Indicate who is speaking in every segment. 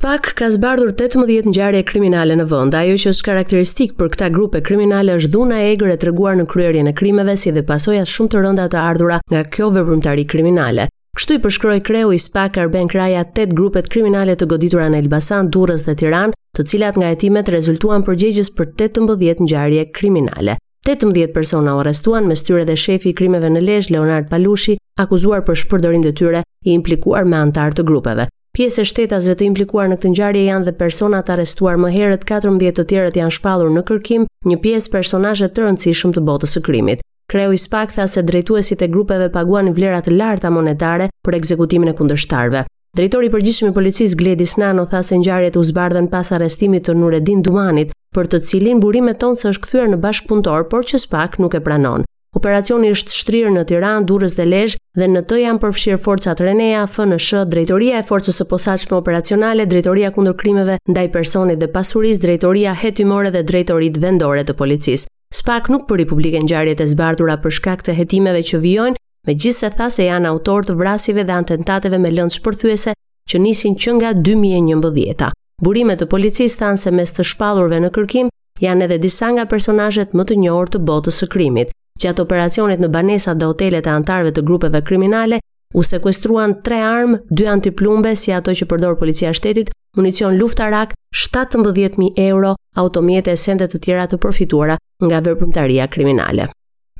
Speaker 1: Spak ka zbardhur 18 ngjarje kriminale në vend. Ajo që është karakteristike për këta grupe kriminale është dhuna e egër e treguar në kryerjen e krimeve si dhe pasojat shumë të rënda të ardhura nga kjo veprimtari kriminale. Kështu i përshkroi kreu i SPAK Arben Kraja tetë grupet kriminale të goditura në Elbasan, Durrës dhe Tiranë, të cilat nga hetimet rezultuan përgjegjës për 18 ngjarje kriminale. 18 persona u arrestuan mes tyre dhe shefi i krimeve në Lezhë Leonard Palushi, akuzuar për shpërdorim detyre i implikuar me anëtarë të grupeve. Pjesë e shtetasve të implikuar në këtë ngjarje janë dhe persona të arrestuar më herët, 14 të tjerë janë shpallur në kërkim, një pjesë personazhe të rëndësishëm të botës së krimit. Kreu i SPAK tha se drejtuesit e grupeve paguan vlera të larta monetare për ekzekutimin e kundërshtarëve. Drejtori i përgjithshëm i policisë Gledis Nano tha se ngjarjet u zbardhën pas arrestimit të Nuredin Dumanit, për të cilin burimet thonë se është kthyer në bashkëpunëtor, por që SPAK nuk e pranon. Operacioni është shtrirë në Tiranë, Durrës dhe Lezhë dhe në të janë përfshirë forcat Renea, FNSH, Drejtoria e Forcës së Posaçme Operacionale, Drejtoria Kundër Krimeve ndaj Personit dhe Pasurisë, Drejtoria Hetimore dhe Drejtoritë Vendore të Policisë. Spak nuk bëri publike ngjarjet e zbardhura për shkak të hetimeve që vijojnë, megjithëse tha se janë autorë të vrasjeve dhe atentateve me lëndë shpërthyese që nisin që nga 2011. Burime të policisë thanë se mes të shpallurve në kërkim janë edhe disa nga personazhet më të njohur të botës së krimit. Gjatë operacionit në banesat dhe hotelet e anëtarëve të grupeve kriminale, U sekuestruan 3 armë, 2 antiplumbë si ato që përdor policia e shtetit, municion luftarak, 17000 euro, automjete e sende të tjera të përfituara nga veprimtaria kriminale.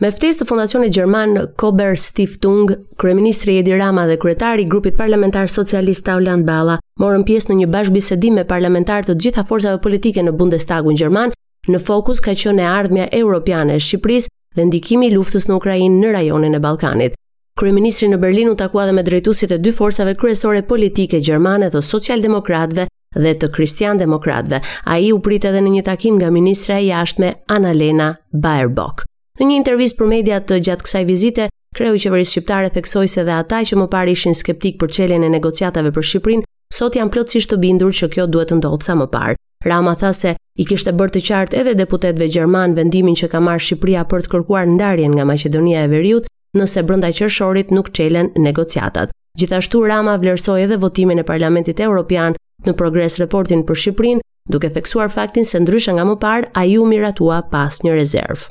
Speaker 1: Me ftesë të fondacionit gjerman Körber Stiftung, kryeministri Edi Rama dhe kryetari i grupit parlamentar socialist Taulant Balla morën pjesë në një bashkëbisedim me parlamentarë të të gjitha forcave politike në Bundestagun gjerman. Në fokus ka qenë e ardhmja europiane e Shqipërisë dhe ndikimi i luftës në Ukrainë në rajonin e Ballkanit. Kryeministri në Berlin u takua dhe me drejtuesit e dy forcave kryesore politike gjermane të socialdemokratëve dhe të kristiandemokratëve. Ai u prit edhe në një takim nga ministrja e jashtme Annalena Baerbock. Në një intervistë për mediat gjatë kësaj vizite, kreu i qeverisë shqiptare theksoi se dhe ata që më parë ishin skeptikë për çeljen e negociatave për Shqipërinë, sot janë plotësisht të bindur që kjo duhet të ndodhë sa më parë. Rama tha se u kishte bërë të qartë edhe deputetëve gjermanë vendimin që ka marrë Shqipëria për të kërkuar ndarjen nga Maqedonia e Veriut nëse brenda qershorit nuk çelen negociatat. Gjithashtu Rama vlerësoi edhe votimin e Parlamentit Evropian në Progres Reportin për Shqipërinë, duke theksuar faktin se ndryshe nga më parë ai u miratua pa asnjë rezervë.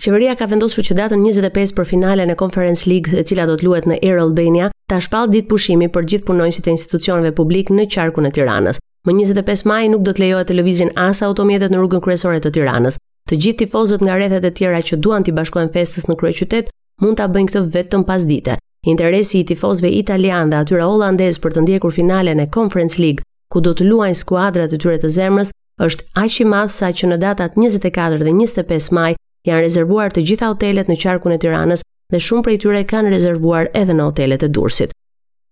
Speaker 1: Qeveria ka vendosur që datën 25 për finalen e Conference League, e cila do të luhet në Air Albania, ta shpallë ditë pushimi për gjithë punonjësit e institucioneve publike në qarkun e Tiranës. Më 25 maj nuk do të lejohet të lëvizin as automjetet në rrugën kryesore të Tiranës. Të gjithë tifozët nga rrethet e tjera që duan t'i bashkohen festës në kryeqytet mund ta bëjnë këtë vetëm pasdite. Interesi i tifozëve italianë dhe atyre holandezë për të ndjekur finalen e Conference League, ku do të luajnë skuadrat e tyre të zemrës, është aq i madh sa që në datat 24 dhe 25 maj janë rezervuar të gjitha hotelet në qarkun e Tiranës dhe shumë prej tyre kanë rezervuar edhe në hotelet e Durrësit.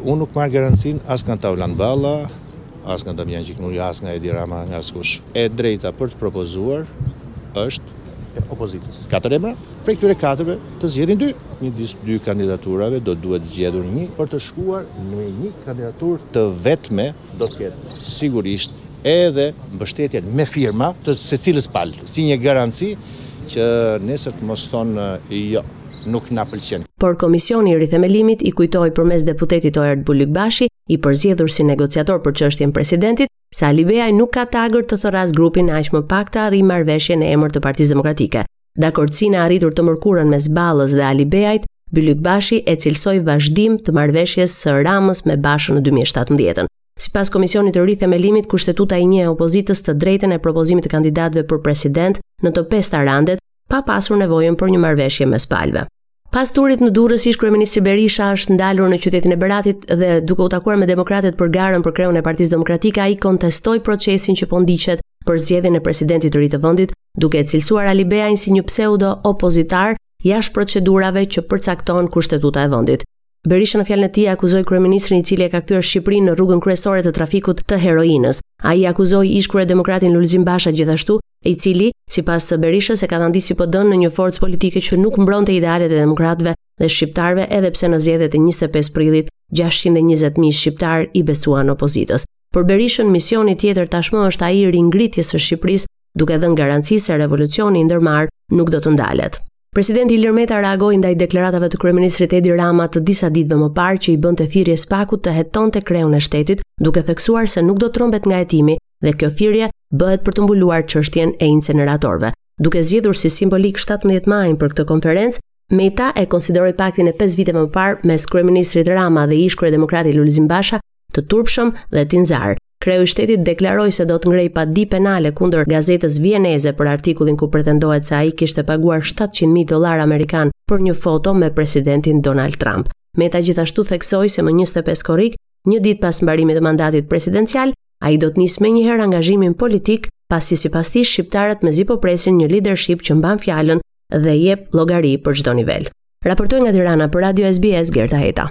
Speaker 2: Unë nuk marr garancinë as nga Taulant Balla, as nga Damian Gjiknuri, as nga Edi Rama, nga askush. E drejta për të propozuar është e opozitës. Katër emra, prej këtyre katërve të zgjedhin dy. Midis dy kandidaturave do duhet zgjedhur një për të shkuar në një kandidaturë të vetme. do të ketë sigurisht edhe mbështetjen me firma të secilës palë, si një garanci që nesër të mos thonë jo, nuk na pëlqen.
Speaker 1: Por Komisioni i Rithemelimit i kujtoi përmes deputetit Oerd Bylykbashi, i përzgjedhur si negociator për çështjen e presidentit, se Alibeaj nuk ka tagër të thërrasë grupin e aq më pak të arrijë marrëveshje në emër të Partisë Demokratike. Dakordësinë e arritur të mërkurën mes Ballës dhe Alibeajt Bylykbashi e cilësoi vazhdim të marrëveshjes së Ramës me Bashën në 2017-ën. Sipas Komisionit të Rithemelimit, Kushtetuta i njeh opozitës të drejtën e propozimit të kandidatëve për president në të pesta raundet, pa pasur nevojën për një marrëveshje mes palëve. Pas turit në Durrës, ish kryeministri Berisha është ndalur në qytetin e Beratit dhe duke u takuar me demokratët për garën për kreun e Partisë Demokratike, ai kontestoi procesin që po ndiqet për zgjedhjen e presidentit të ri të vendit, duke e cilësuar Alibeajn si një pseudo opozitar jashtë procedurave që përcakton Kushtetuta e vendit. Berisha në fjalën e tij akuzoi kryeministrin i cili e ka kthyer Shqipërinë në rrugën kryesore të trafikut të heroinës. Ai akuzoi ish-kryedemokratin Lulzim Basha gjithashtu, i cili, sipas Berishës, e katandisi PD-në në një forcë politike që nuk mbronte idealet e demokratëve dhe shqiptarëve edhe pse në zgjedhjet e 25 prillit 620.000 shqiptarë i besuan opozitës. Për Berishën, misioni tjetër tashmë është ai i ringritjes së Shqipërisë duke dhënë garanci se revolucioni i ndërmarrë nuk do të ndalet. Presidenti Ilir Meta reagoi ndaj deklaratave të kryeministrit Edi Rama të disa ditëve më parë që i bënte thirrje Spakut të hetonte kreun e shtetit, duke theksuar se nuk do të trembet nga hetimi dhe kjo thirrje bëhet për të mbuluar çështjen e inceneratorëve. Duke zgjedhur si simbolik 17 majin për këtë konferencë, Meta e konsideroi paktin e 5 viteve më parë mes kryeministrit Rama dhe ish-kryedemokratit Lulzim Basha të turpshëm dhe tinzar, Kreu i shtetit deklaroi se do të ngrejë padi penale kundër gazetës vieneze për artikullin ku pretendohet se ai kishte paguar 700.000 dollarë amerikanë për një foto me presidentin Donald Trump. Meta gjithashtu theksoi se më 25 korrik, një ditë pas mbarimit të mandatit presidencial, ai do të nisë menjëherë angazhimin politik, pasi sipas tij shqiptarët mezi po presin një leadership që mban fjalën dhe jep llogari për çdo nivel. Raportoi nga Tirana për Radio SBS Gerta Heta.